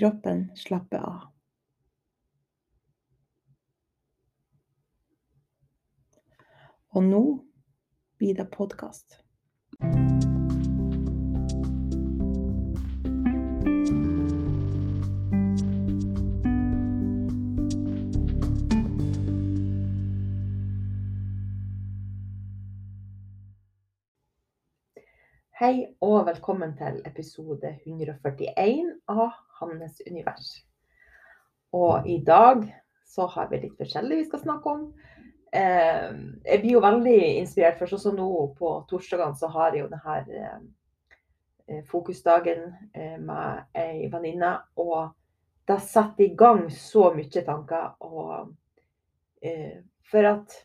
Kroppen slapper av. Og nå blir det podkast. Hei og velkommen til episode 141 av Hannes univers. Og i dag så har vi litt forskjellig vi skal snakke om. Eh, jeg blir jo veldig inspirert, for sånn som nå på torsdagene så har jeg jo denne eh, fokusdagen eh, med ei venninne. Og det setter i gang så mye tanker. Og, eh, for at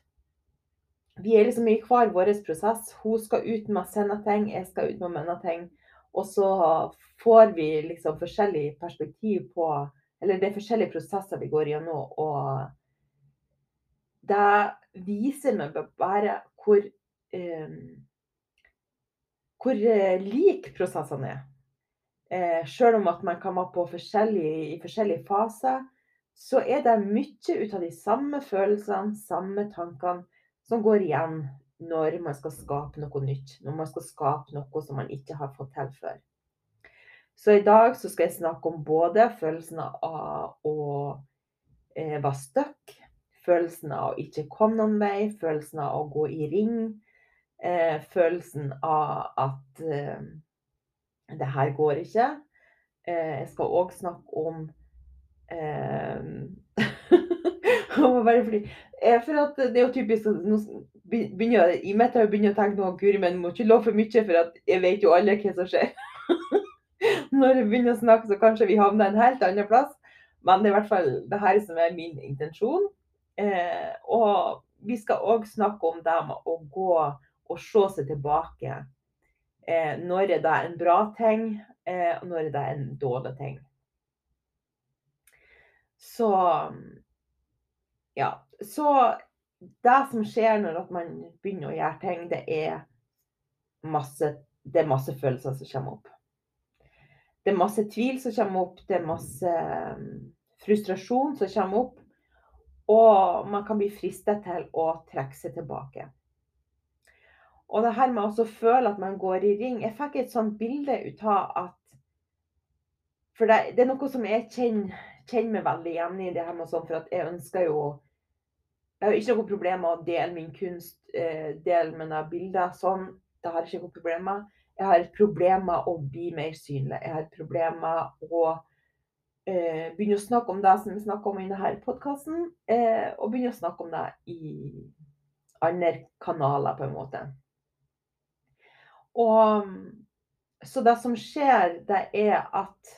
vi er liksom i hver vår prosess. Hun skal ut med å sende ting, jeg skal ut med å mene ting. Og så får vi liksom forskjellig perspektiv på Eller det er forskjellige prosesser vi går gjennom. Og det viser meg bare hvor eh, hvor like lik prosessene er. Eh, selv om at man kan være på forskjellige, i forskjellige faser, så er det mye ut av de samme følelsene, samme tankene, som går igjen når man skal skape noe nytt. Når man skal skape noe som man ikke har fått til før. Så i dag så skal jeg snakke om både følelsen av å eh, være stuck, følelsen av å ikke komme noen vei, følelsen av å gå i ring, eh, følelsen av at eh, det her går ikke. Eh, jeg skal òg snakke om eh, for at det er jo typisk begynner, I mitt hode begynner jeg å tenke nå, Guri, men må ikke love for mye, for at jeg vet jo alle hva som skjer. Når jeg begynner å snakke, så kanskje vi havner en helt annen plass. Men det er i hvert fall det her som er min intensjon. Eh, og vi skal òg snakke om det med å gå og se seg tilbake. Eh, når er det en bra ting, eh, og når er det en dårlig ting. Så ja. Så det som skjer når man begynner å gjøre ting, det er masse, det er masse følelser som kommer opp. Det er masse tvil som kommer opp, det er masse mm, frustrasjon som kommer opp. Og man kan bli fristet til å trekke seg tilbake. Og det her med å føle at man går i ring Jeg fikk et sånt bilde ut av at For det, det er noe som jeg kjenner, kjenner meg veldig igjen i. det her med sånn, For at jeg ønsker jo jeg har ikke noe problem med å dele min kunst, eh, dele mine bilder sånn. Det har jeg ikke noe problem med. Jeg har et problem med å bli mer synlig. Jeg har et problem med å eh, begynne å snakke om det som vi snakker om i denne podkasten, eh, og begynne å snakke om det i andre kanaler, på en måte. Og så det som skjer, det er at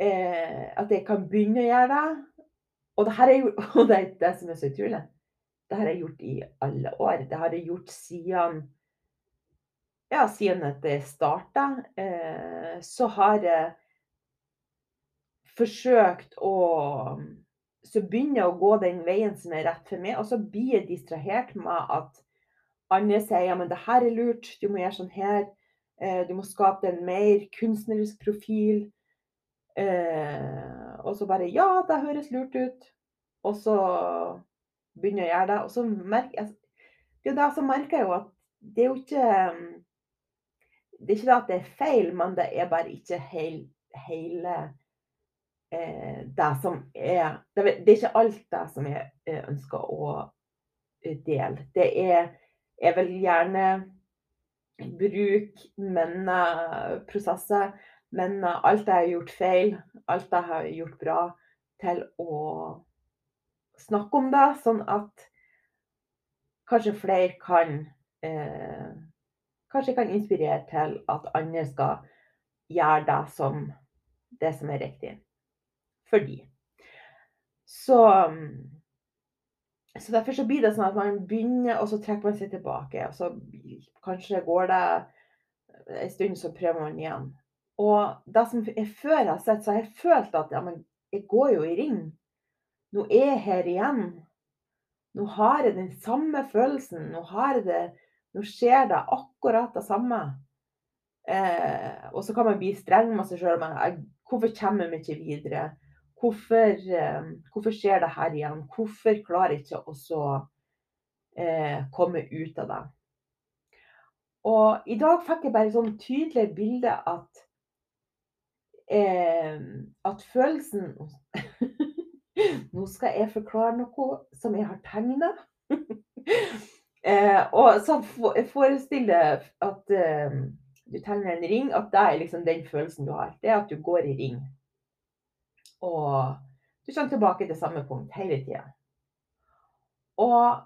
eh, at jeg kan begynne å gjøre det. Og det her er jo og det er det som er så utrolig. Det har jeg gjort i alle år. Det har jeg gjort siden ja, siden det starta, eh, så har jeg forsøkt å Så begynner jeg å gå den veien som er rett for meg, og så blir jeg distrahert med at andre sier ja, men det her er lurt, du må gjøre sånn her. Eh, du må skape en mer kunstnerisk profil. Eh, og så bare Ja, det høres lurt ut. Og så begynner jeg å gjøre det. Og så merker jeg Det er da så merker jeg jo at det er jo ikke Det er ikke det at det er feil, men det er bare ikke hel, hele eh, det som er det, er ikke alt det som jeg eh, ønsker å eh, dele. Det er Jeg vil gjerne bruke mine prosesser, men alt jeg har gjort feil, alt jeg har gjort bra, til å snakke om det, sånn at kanskje flere kan eh, Kanskje kan inspirere til at andre skal gjøre det som, det som er riktig for de. Så, så derfor så blir det sånn at man begynner, og så trekker man seg tilbake. Og så kanskje går det en stund, så prøver man igjen. Og det som jeg før har sett, så har jeg følt at ja, men jeg går jo i ring. Nå er jeg her igjen. Nå har jeg den samme følelsen. Nå, det, nå skjer det akkurat det samme. Eh, og så kan man bli streng med seg sjøl. Hvorfor kommer vi ikke videre? Hvorfor, eh, hvorfor, skjer det her igjen? Hvorfor klarer jeg ikke å eh, komme ut av det? Og i dag fikk jeg bare sånn tydelig bilde at eh, at følelsen Nå skal jeg forklare noe som jeg har tegna. eh, og så forestill deg at eh, du tegner en ring, at det er liksom den følelsen du har. Det er at du går i ring. Og du kommer tilbake til samme punkt hele tida. Og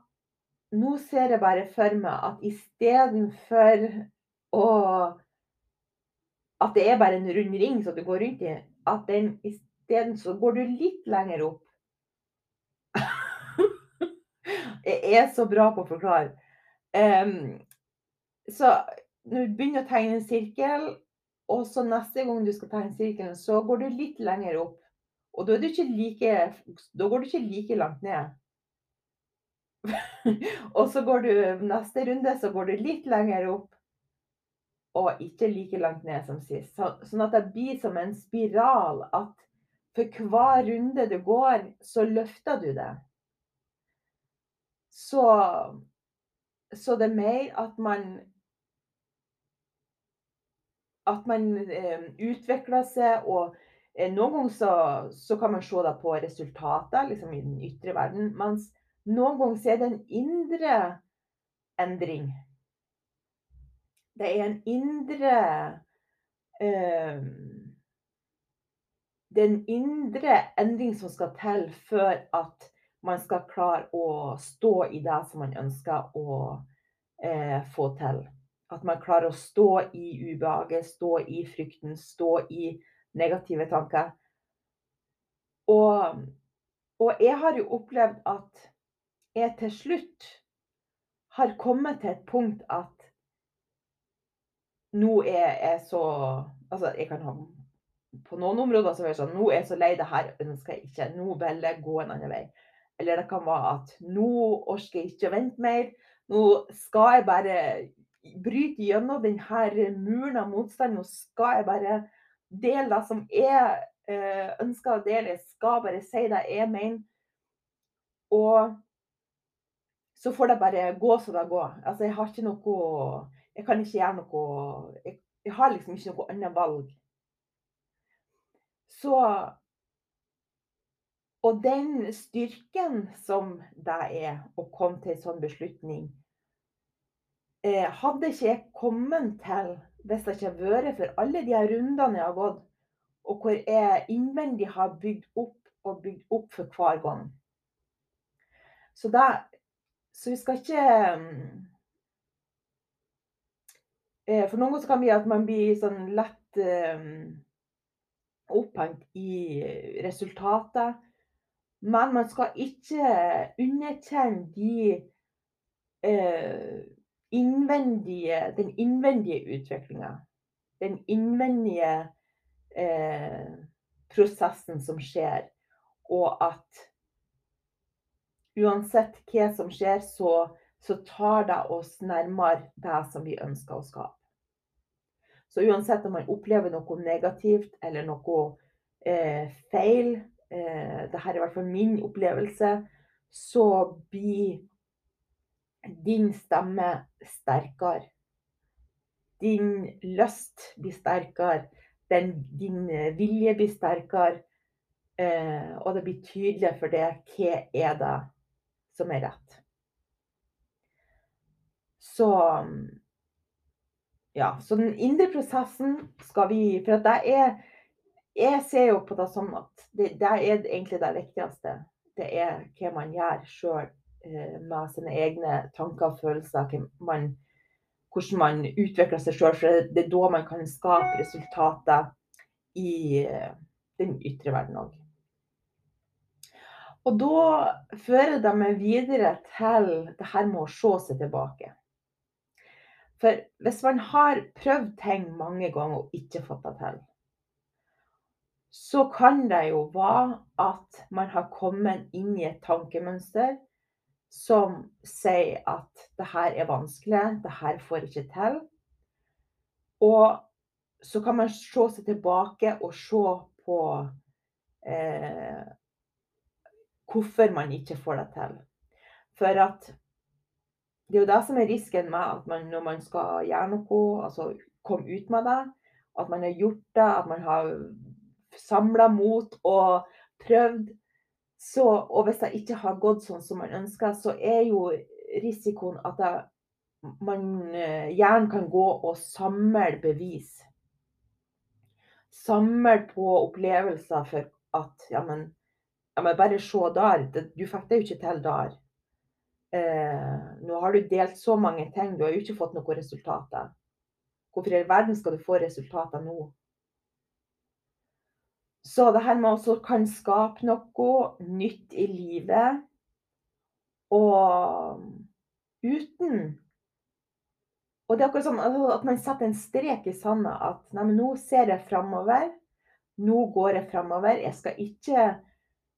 nå ser jeg bare for meg at istedenfor å At det er bare en rund ring som du går rundt i, at den isteden så går du litt lenger opp. jeg er så bra på å forklare. Um, så når du begynner å tegne en sirkel, og så neste gang du skal tegne sirkelen, så går du litt lenger opp. Og da, like, da går du ikke like langt ned. og så går du neste runde, så går du litt lenger opp. Og ikke like langt ned som sist. Så, sånn at det blir som en spiral at for hver runde du går, så løfter du det. Så, så det er mer at man At man eh, utvikler seg og Eh, noen ganger så, så, kan man se på resultater liksom i den ytre verden, mens noen ganger er det en indre endring. Det er en indre øh, Det er en indre endring som skal til før at man skal klare å stå i det som man ønsker å øh, få til. At man klarer å stå i ubehaget, stå i frykten, stå i negative tanker. Og, og jeg har jo opplevd at jeg til slutt har kommet til et punkt at nå er jeg så Altså, jeg kan ha På noen områder så er sånn Nå er jeg så lei det her, ønsker jeg ikke. Nå vil jeg gå en annen vei. Eller det kan være at nå orker jeg ikke å vente mer. Nå skal jeg bare bryte gjennom denne muren av motstand. Nå skal jeg bare dele det som jeg eh, ønsker å dele. Jeg skal bare si det jeg mener. Og så får det bare gå som det går. Altså, jeg har ikke noe Jeg kan ikke gjøre noe Jeg, jeg har liksom ikke noe annet valg. Så Og den styrken som det er å komme til en sånn beslutning, eh, hadde ikke jeg kommet til hvis det ikke hadde vært for alle de rundene jeg har gått, og hvor jeg innvendig har bygd opp og bygd opp for hver gang. Så, da, så vi skal ikke For noen ganger kan vi at man blir sånn lett um, opphengt i resultatet. Men man skal ikke underkjenne de uh, innvendige, den innvendige utviklinga. Den innvendige eh, prosessen som skjer. Og at uansett hva som skjer, så, så tar det oss nærmere det som vi ønsker å skape. Så uansett om man opplever noe negativt eller noe eh, feil, eh, dette er i hvert fall min opplevelse, så blir din stemme sterkere. Din lyst blir sterkere. Den, din vilje blir sterkere. Eh, og det blir tydeligere for deg hva er det som er rett. Så ja, så den indre prosessen skal vi For det er Jeg ser jo på det sånn at det, det er egentlig det viktigste. Det er hva man gjør sjøl eh, med sine egne tanker og følelser. Man, hvordan man utvikler seg sjøl. For det er da man kan skape resultater i eh, den ytre verden òg. Og da fører det meg videre til det her med å se seg tilbake. For hvis man har prøvd ting mange ganger og ikke fått det til, så kan det jo være at man har kommet inn i et tankemønster som sier at det her er vanskelig, det her får ikke til. Og så kan man se seg tilbake og se på eh, hvorfor man ikke får det til. For at det er jo det som er risken med at man når man skal gjøre noe, altså komme ut med det, at man har gjort det, at man har samla mot og prøvd. Så, og hvis det ikke har gått sånn som man ønsker, så er jo risikoen at det, man eh, gjerne kan gå og samle bevis. Samle på opplevelser for at ja, men ja, men bare se der. Du fikk det jo ikke til der. Eh, nå har du delt så mange ting, du har jo ikke fått noen resultater. Hvorfor i all verden skal du få resultater nå? Så det her med å kan skape noe nytt i livet, og uten Og det er akkurat som altså, at man setter en strek i sanda at nei, nå ser jeg framover. Nå går jeg framover. Jeg skal ikke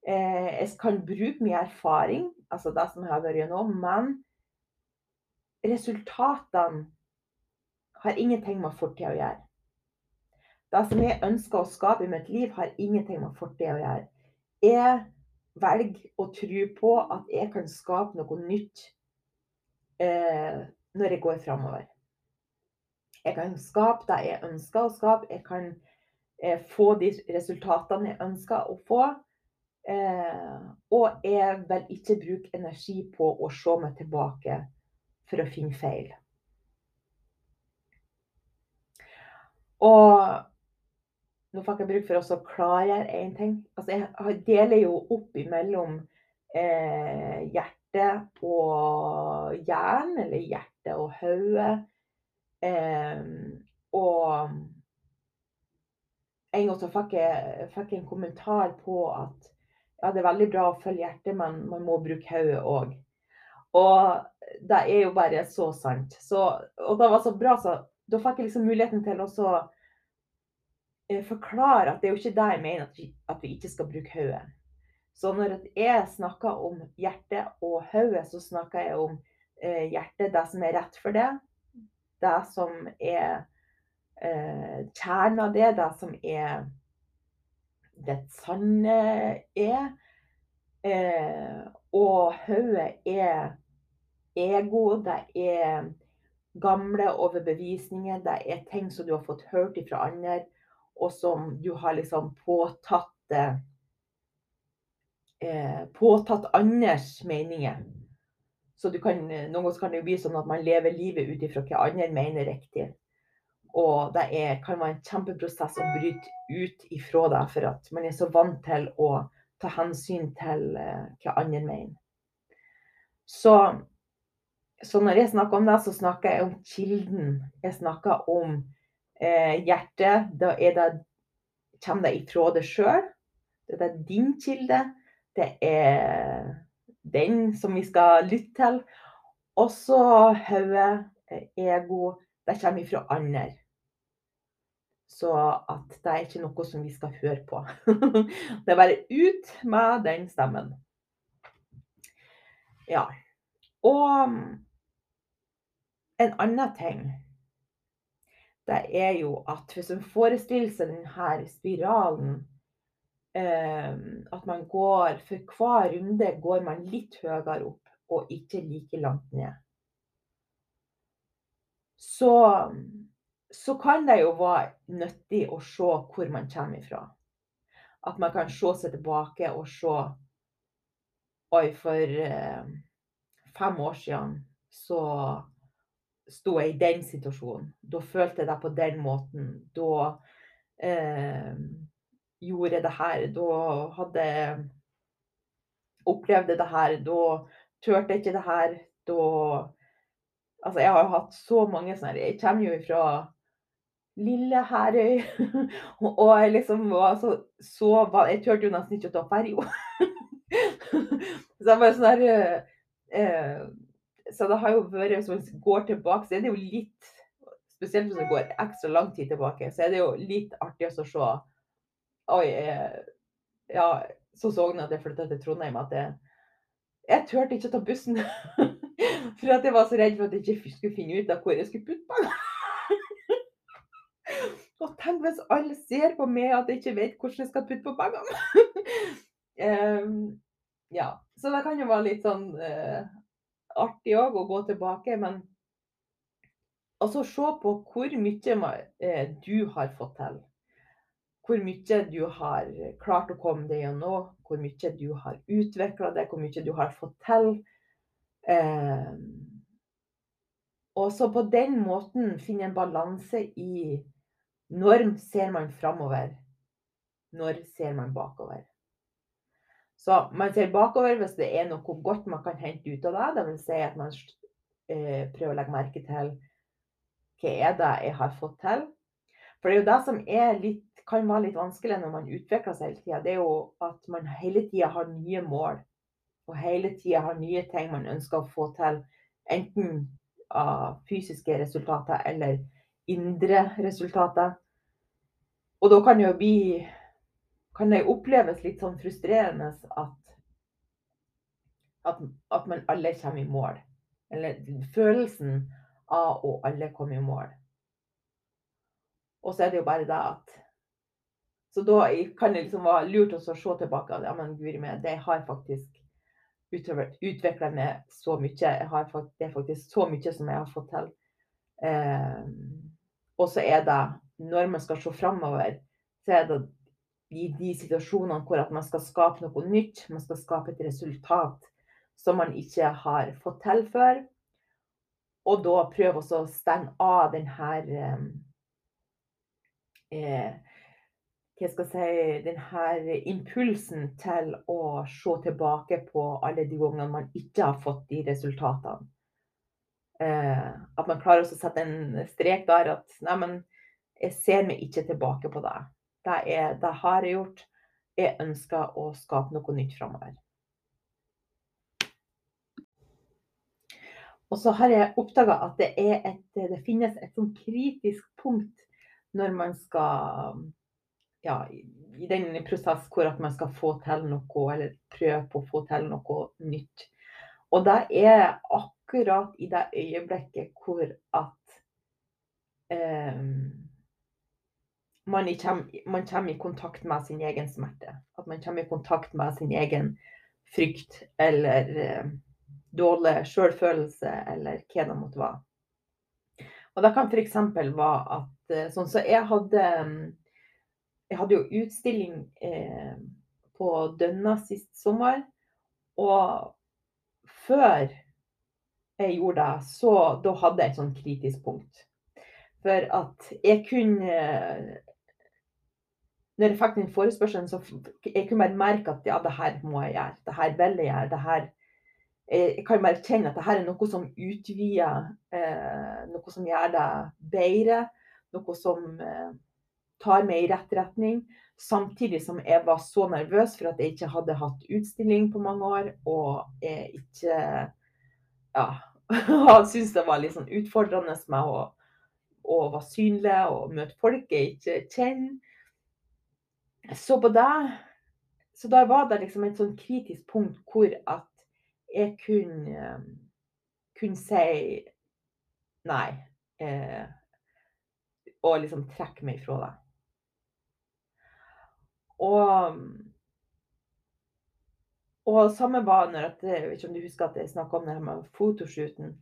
jeg kan bruke mye erfaring, altså det som jeg har vært gjennom, men resultatene har ingenting med fortida å gjøre. Det som jeg ønsker å skape i mitt liv, har ingenting med fortida å gjøre. Jeg velger å tro på at jeg kan skape noe nytt eh, når jeg går framover. Jeg kan skape det jeg ønsker å skape. Jeg kan eh, få de resultatene jeg ønsker å få. Eh, og jeg vil ikke bruke energi på å se meg tilbake for å finne feil. Og nå fikk jeg bruk for å klargjøre én ting. Altså, jeg deler jo opp imellom eh, hjerte og hjernen, eller hjerte og hodet. Eh, og en gang så fikk jeg, fikk en kommentar på at ja, det er veldig bra å følge hjertet, men man må bruke hodet òg. Og det er jo bare så sant. Så, og det var så bra, så da fikk jeg liksom muligheten til å eh, forklare at det er jo ikke det jeg mener, at vi, at vi ikke skal bruke hodet. Så når jeg snakker om hjertet og hodet, så snakker jeg om eh, hjertet, det som er rett for det. Det som er eh, kjernen av det, det som er det sanne er. Eh, og hodet er ego, det er gamle overbevisninger, det er ting som du har fått hørt fra andre, og som du har liksom påtatt eh, påtatt andres meninger. Så kan, noen ganger kan det bli sånn at man lever livet ut ifra hva andre mener riktig. Og det er, kan være en kjempeprosess å bryte ut ifra det, for at man er så vant til å ta hensyn til uh, hva andre mener. Så, så, når jeg snakker om det, så snakker jeg om kilden. Jeg snakker om eh, hjertet. Da det, kommer det ifra deg sjøl. Det er din kilde. Det er den som vi skal lytte til. Også hodet eh, ego, det kommer ifra andre. Så at det er ikke noe som vi skal høre på. det er bare ut med den stemmen. Ja. Og mm, en annen ting, det er jo at hvis man forestiller seg denne spiralen eh, At man går For hver runde går man litt høyere opp og ikke like langt ned. Så, så kan det jo være nyttig å se hvor man kommer ifra. At man kan se seg tilbake og se Oi, for eh, fem år siden så sto jeg i den situasjonen. Da følte jeg det på den måten. Da eh, gjorde jeg det her. Da hadde jeg opplevd det her. Da turte jeg ikke det her. Da Altså, jeg har jo hatt så mange sånne Jeg kommer jo fra lille Herøy. og jeg liksom var så, så Jeg turte jo nesten ikke å ta ferja. så jeg var sånn der eh, så det har jo vært, Hvis man går tilbake, så er det jo litt Spesielt hvis man går ekstra lang tid tilbake, så er det jo litt artig å se Oi, eh, ja, så så jeg at jeg flytta til Trondheim at jeg, jeg turte ikke å ta bussen. For at jeg var så redd for at jeg ikke skulle finne ut av hvor jeg skulle putte pengene. Og tenk hvis alle ser på meg at jeg ikke vet hvordan jeg skal putte på pengene. um, ja, så det kan jo være litt sånn uh, artig òg å gå tilbake, men altså se på hvor mye uh, du har fått til. Hvor mye du har klart å komme deg gjennom, hvor mye du har utvikla deg, hvor mye du har fått til. Eh, og så på den måten finne en balanse i når ser man framover, når ser man bakover. Så man ser bakover hvis det er noe godt man kan hente ut av det. Vil si at man eh, prøver å legge merke til hva er det jeg har fått til. For det er jo det som litt, kan være litt vanskelig når man utvikler seg hele tida. Det er jo at man hele tida har nye mål. Og hele tida har nye ting man ønsker å få til. Enten av fysiske resultater eller indre resultater. Og da kan bli kan det oppleves litt sånn frustrerende at, at, at man alle kommer i mål. Eller følelsen av å alle komme i mål. Og så er det jo bare det at Så da kan det liksom være lurt å se tilbake at ja, men guri meg, det har faktisk utvikla meg så mye. Jeg har, det er faktisk så mye som jeg har fått til. Eh, og så er det, når man skal se framover, så er det i de situasjonene hvor man skal skape noe nytt, man skal skape et resultat som man ikke har fått til før. Og da prøve å stenge av denne eh, hva skal jeg si, denne impulsen til å se tilbake på alle de gangene man ikke har fått de resultatene. Eh, at man klarer å sette en strek der at nei, men jeg ser meg ikke tilbake på det. Det, er, det har jeg gjort. Jeg ønsker å skape noe nytt framover. Og så har jeg oppdaga at det, et, det, finnes et sånn kritisk punkt når man skal ja, i den prosess hvor at man skal få til noe, eller prøve på å få til noe nytt. Og det er akkurat i det øyeblikket hvor at eh, man kommer, man kommer, i kontakt med sin egen smerte. At man kommer i kontakt med sin egen frykt eller eh, dårlig selvfølelse, eller hva det måtte være. Og det kan f.eks. være at eh, sånn så jeg hadde Jeg hadde jo utstilling eh, på Dønna sist sommer. Og før jeg gjorde det, så da hadde jeg et sånn kritisk punkt. For at jeg kunne når jeg fikk den forespørselen, så jeg kunne bare merke at ja, det her må jeg gjøre. Det her vil jeg gjøre. det her jeg kan bare kjenne at dette er noe som utvider, eh, noe som gjør det bedre. Noe som eh, tar meg i rett retning. Samtidig som jeg var så nervøs for at jeg ikke hadde hatt utstilling på mange år. Og jeg ikke Ja. Syntes det var litt sånn utfordrende med å, å være synlig og møte folk jeg ikke kjenner. Så på det Så da var det liksom et sånn kritisk punkt hvor at jeg kunne, kunne si nei. Eh, og liksom trekke meg fra det. Og og samme var når at, jeg vet ikke om du husker at jeg snakka om det her med fotoshooten.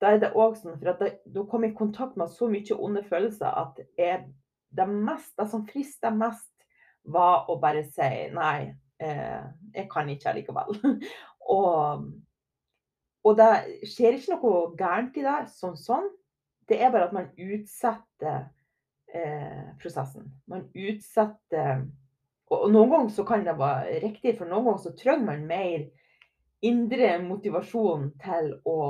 Da er det òg sånn, for at da kom i kontakt med så mye onde følelser at jeg, det, mest, det som frister mest, var å bare si nei, eh, jeg kan ikke allikevel. og, og det skjer ikke noe gærent i det, sånn sånn. Det er bare at man utsetter eh, prosessen. Man utsetter og noen ganger så kan det være riktig, for noen ganger så trenger man mer indre motivasjon til å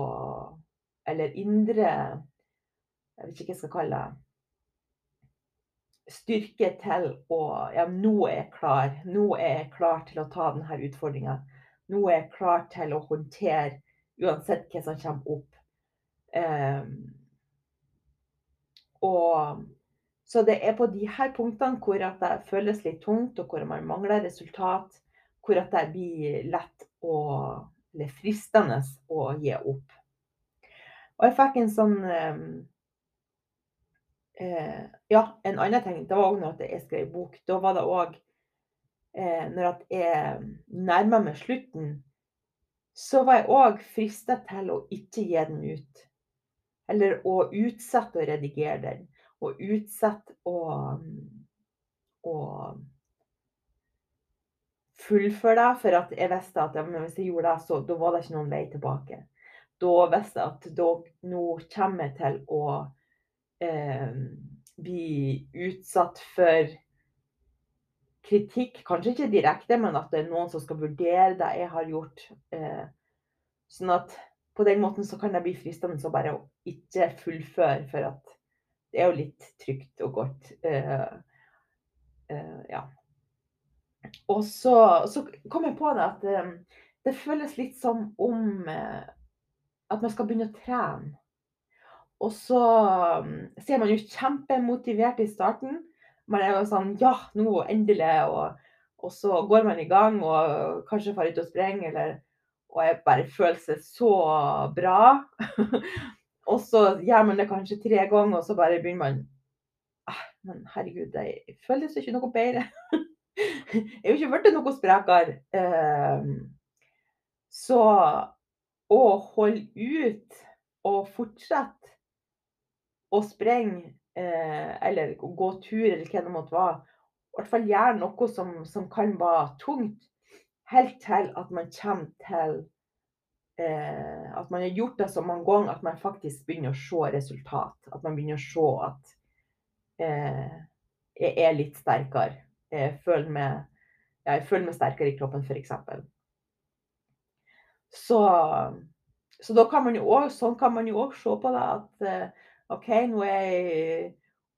Eller indre Jeg vet ikke hva jeg skal kalle det. Styrke til å Ja, nå er jeg klar. Nå er jeg klar til å ta denne utfordringa. Nå er jeg klar til å håndtere uansett hva som kommer opp. Um, og så det er på de her punktene hvor at det føles litt tungt, og hvor man mangler resultat, hvor at det blir lett å Eller fristende å gi opp. Og jeg fikk en sånn eh, Ja, en annen ting. Det var òg når jeg skrev bok. Da var det òg eh, Når jeg nærma meg slutten, så var jeg òg frista til å ikke gi den ut. Eller å utsette å redigere den og utsette å, å fullføre det. For at jeg visste at hvis jeg gjorde det, så da var det ikke noen vei tilbake. Da visste jeg at da, nå kommer jeg til å eh, bli utsatt for kritikk. Kanskje ikke direkte, men at det er noen som skal vurdere det jeg har gjort. Eh, sånn at på den måten så kan det bli fristende å bare ikke fullføre, for at det er jo litt trygt og godt. Eh, eh, ja. Og så, så, kom jeg på det at um, det føles litt som om uh, at man skal begynne å trene. Og så um, ser man jo kjempemotivert i starten. Man er jo sånn Ja, nå endelig. Og, og så går man i gang og kanskje får ut og springer, eller Og jeg bare føler seg så bra. Og så gjør man det kanskje tre ganger, og så bare begynner man ah, Men herregud, det føles ikke noe bedre. jeg er jo ikke blitt noe sprekere. Ehm, så å holde ut og fortsette å sprenge, eh, eller gå tur, eller hva det måtte være, i hvert fall gjøre noe som, som kan være tungt, helt til at man kommer til eh, at man har gjort det så mange ganger at man faktisk begynner å se resultat. At man begynner å se at eh, jeg er litt sterkere. Jeg føler meg, jeg føler meg sterkere i kroppen, f.eks. Så, så da kan man jo også, sånn kan man jo òg se på det at eh, OK, nå er jeg i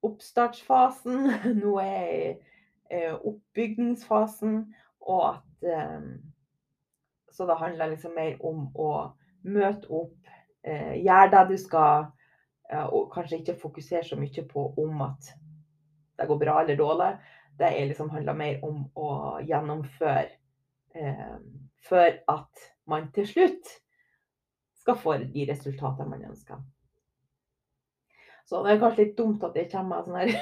oppstartsfasen. Nå er jeg i eh, oppbyggingsfasen. Og at eh, så det handler liksom mer om å møte opp, eh, gjøre det du skal, og kanskje ikke fokusere så mye på om at det går bra eller dårlig. Det liksom handler mer om å gjennomføre eh, for at man til slutt skal få de resultatene man ønsker. Så det er kanskje litt dumt at det kommer sånn her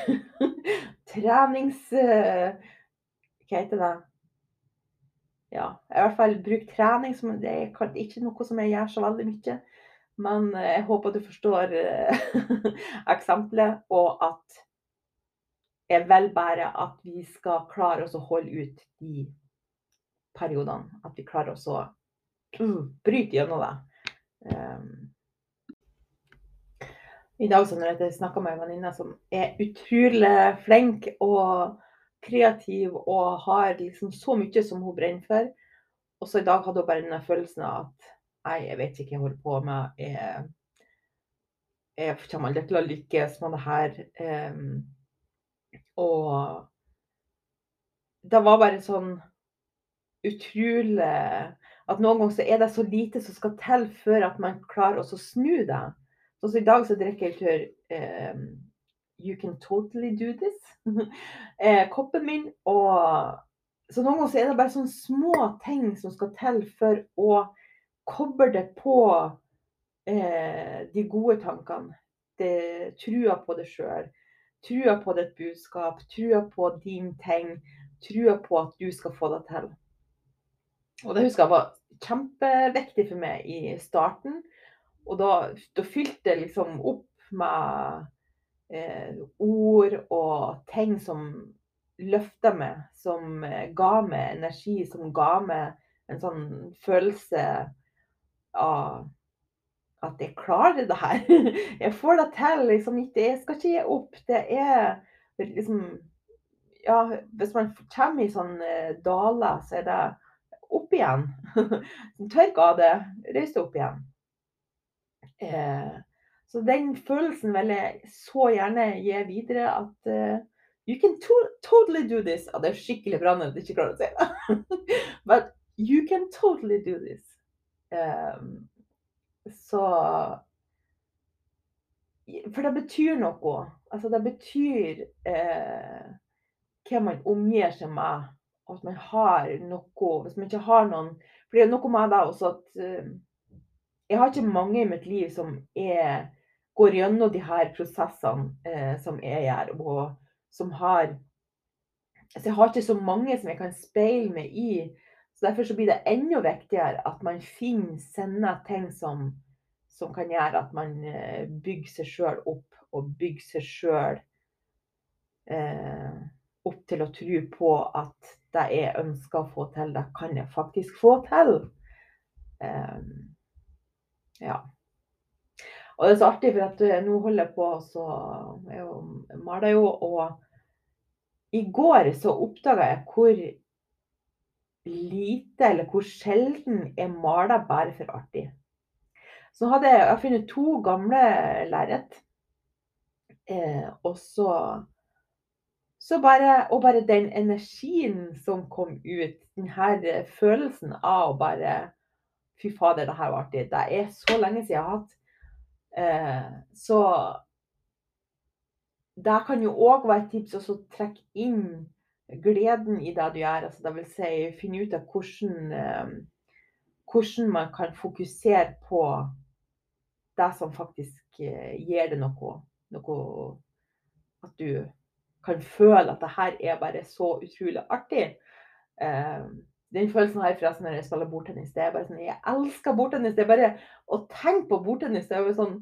trenings... Eh, hva heter det? ja, i hvert fall brukt trening. Som, det er ikke noe som jeg gjør så veldig mye. Men eh, jeg håper du forstår eh, eksempelet, og at jeg vil bare at vi skal klare oss å holde ut de periodene. At vi klarer oss å uh, bryte gjennom det. Um, I dag så når jeg snakka med en venninne som er utrolig flink og kreativ og har liksom så mye som hun brenner for. Og så i dag hadde hun bare den følelsen av at nei, jeg vet ikke hva jeg holder på med. Jeg, jeg kommer aldri til å lykkes med det her. Um, og det var bare sånn utrolig at noen ganger så er det så lite som skal til før at man klarer å snu det. Sånn som i dag så drikker jeg tur eh, You can totally do this. eh, koppen min. Og så noen ganger så er det bare sånne små ting som skal til for å koble det på eh, de gode tankene. Det, trua på det sjøl. Trua på ditt budskap. Trua på din ting. Trua på at du skal få det til. Og det husker jeg var kjempeviktig for meg i starten. Og da, da fylte det liksom opp med eh, ord og ting som løfta meg, som eh, ga meg energi, som ga meg en sånn følelse av at jeg klarer det her. Jeg får det til. Liksom, jeg skal ikke gi opp. Det er liksom Ja, hvis man kommer i sånne daler, så er det opp igjen. Tørk av det, reis deg opp igjen. Eh, så den følelsen vil jeg så gjerne gi videre at uh, You can to totally do this. Ja, det er skikkelig bra når du ikke klarer å si det. But you can totally do this. Um, så For det betyr noe. Altså, det betyr eh, hva man omgir seg med. At man har noe Hvis man ikke har noen For det er noe med det også at eh, Jeg har ikke mange i mitt liv som er går gjennom de her prosessene eh, som jeg gjør, og som har Så jeg har ikke så mange som jeg kan speile meg i. Så Derfor så blir det enda viktigere at man finner sine ting som, som kan gjøre at man eh, bygger seg sjøl opp, og bygger seg sjøl eh, opp til å tro på at det jeg ønsker å få til, det kan jeg faktisk få til. Um, ja. Og det er så artig, for at eh, nå holder jeg på så Jeg maler jo, og i går så oppdaga jeg hvor lite, eller hvor sjelden jeg maler bare for artig. Så hadde jeg, jeg funnet to gamle lerret. Eh, og så, så bare, Og bare den energien som kom ut, den her følelsen av å bare Fy fader, det her var artig. Det er så lenge siden jeg har hatt Eh, så det kan jo òg være et tips å trekke inn gleden i det du gjør. Altså, det vil si finne ut av hvordan, eh, hvordan man kan fokusere på det som faktisk eh, gir det noe. noe at du kan føle at det her er bare så utrolig artig. Den følelsen jeg forresten når jeg spiller bordtennis. Det er bare sånn, Jeg elsker bordtennis. Det er bare å tenke på bordtennis. Det er jo sånn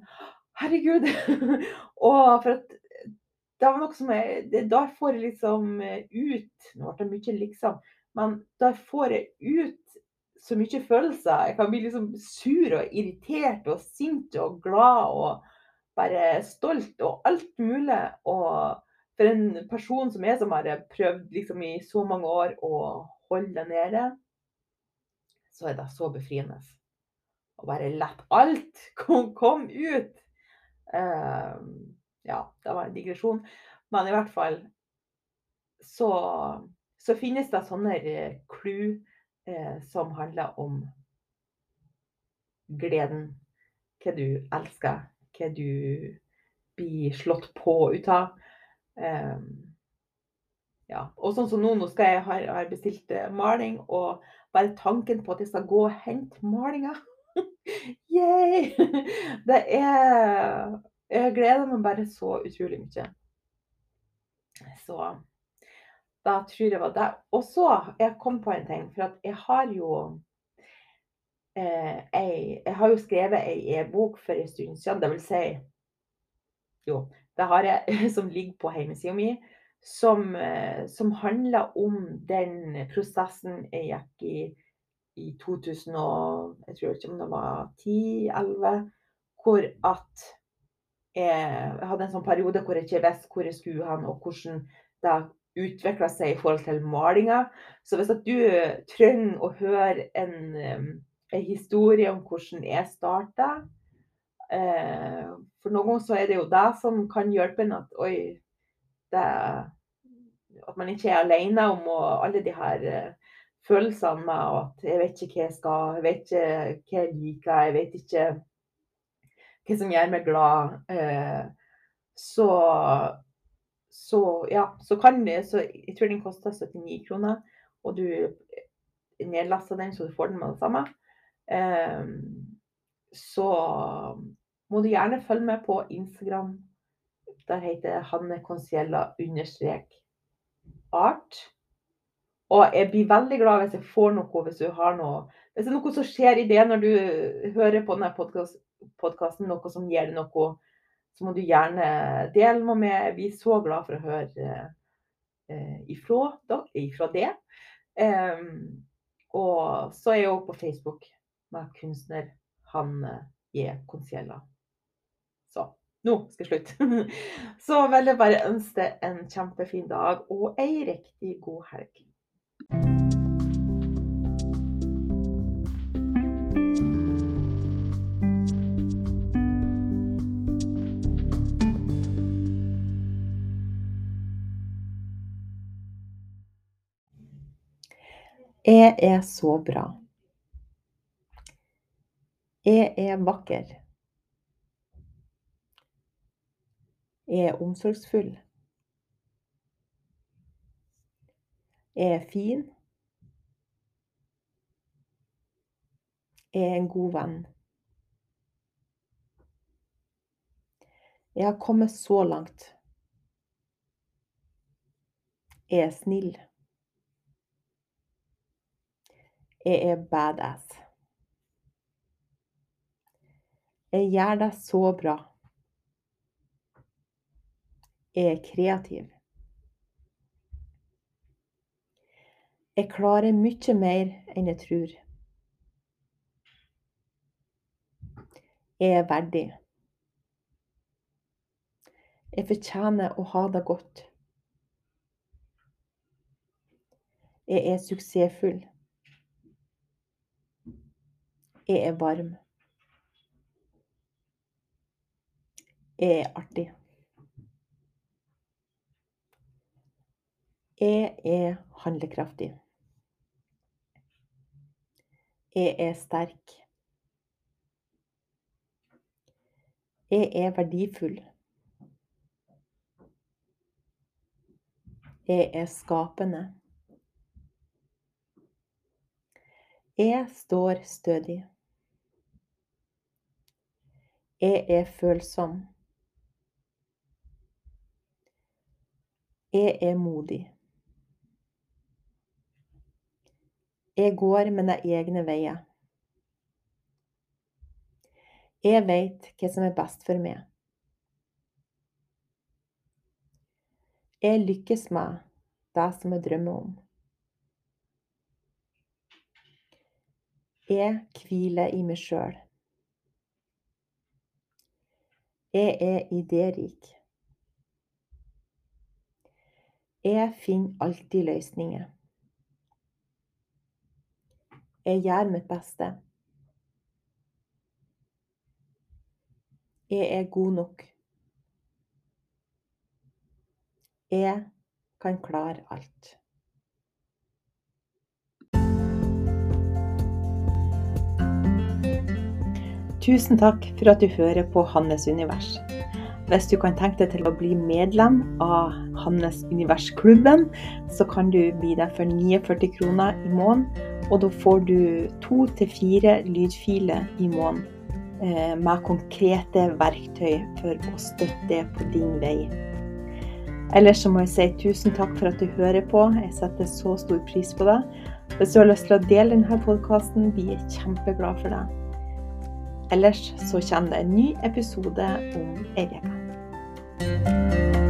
Herregud. og for at det var noe som jeg det, Der får jeg liksom eh, ut Nå ble det mye liksom, men der får jeg ut så mye følelser. Jeg kan bli liksom sur og irritert og sint og glad og bare stolt og alt mulig. Og for en person som jeg, som har prøvd liksom i så mange år å holde det nede, så er det så befriende. Å bare lappe alt komme kom ut. Uh, ja, det var en digresjon. Men i hvert fall så, så finnes det sånne clou uh, som handler om gleden. Hva du elsker, hva du blir slått på ut av. Um, ja. Og sånn som nå, nå skal jeg ha, bestilt eh, maling, og bare tanken på at jeg skal gå og hente malinga Yay! Det er Jeg gleder meg bare så utrolig mye. Så da tror jeg var det. Og så jeg kom på en ting, for jeg har jo eh, jeg, jeg, har jo skrevet ei e-bok for en stund siden. Vil si Jo, det har jeg som ligger på hjemmesida mi som, eh, som handler om den prosessen jeg gikk i i 2000 og, jeg tror ikke om det var 10-11, hvor at jeg, hadde en sånn periode hvor jeg ikke visste hvor jeg skulle hen, og hvordan det utvikla seg i forhold til malinga. Så hvis at du trenger å høre en, en historie om hvordan jeg starta eh, For noen ganger så er det jo det som kan hjelpe en at oi, det, at man ikke er alene om og alle de her eh, følelsene med at jeg vet ikke hva jeg skal, jeg vet ikke hva jeg liker, jeg vet ikke hva som gjør meg glad, eh, så, så ja, så kan det så Jeg tror den koster 79 kroner, og du nedlaster den så du får den med det samme. Eh, så må du gjerne følge med på Instagram. Der heter Hanne Conciella understrek art. Og jeg blir veldig glad hvis jeg får noe, hvis du har noe Hvis det er noe som skjer i det når du hører på denne podkasten, noe som gir deg noe, så må du gjerne dele med meg. Jeg blir så glad for å høre eh, ifra, da, ifra det. Um, og så er jeg òg på Facebook med kunstner Hanne J. Conciella. Så nå skal jeg slutte. Så vil jeg bare ønske deg en kjempefin dag og ei riktig god helg. Jeg er så bra. Jeg er vakker. Jeg er omsorgsfull. Jeg er fin. Jeg er en god venn. Jeg har kommet så langt. Jeg er snill. Jeg er badass. Jeg gjør det så bra. Er kreativ. Jeg klarer mye mer enn jeg tror. Jeg er verdig. Jeg fortjener å ha det godt. Jeg er suksessfull. Jeg er varm. Jeg er artig. Jeg er handlekraftig. Jeg er sterk. Jeg er verdifull. Jeg er skapende. Jeg står stødig. Jeg er følsom. Jeg er modig. Jeg går mine egne veier. Jeg veit hva som er best for meg. Jeg lykkes med det som jeg drømmer om. Jeg hviler i meg sjøl. Jeg er idérik. Jeg finner alltid løsninger. Jeg gjør mitt beste. Jeg er god nok. Jeg kan klare alt. Tusen takk for at du hører på Hannes univers. Hvis du kan tenke deg til å bli medlem av Hannes Univers-klubben, så kan du bli det for 49 kroner i måneden og da får du to til fire lydfiler i måneden eh, med konkrete verktøy for å støtte på din vei. Ellers så må jeg si tusen takk for at du hører på. Jeg setter så stor pris på det. Hvis du har lyst til å dele denne podkasten, blir jeg kjempeglad for det. Ellers så kommer det en ny episode om ei uke.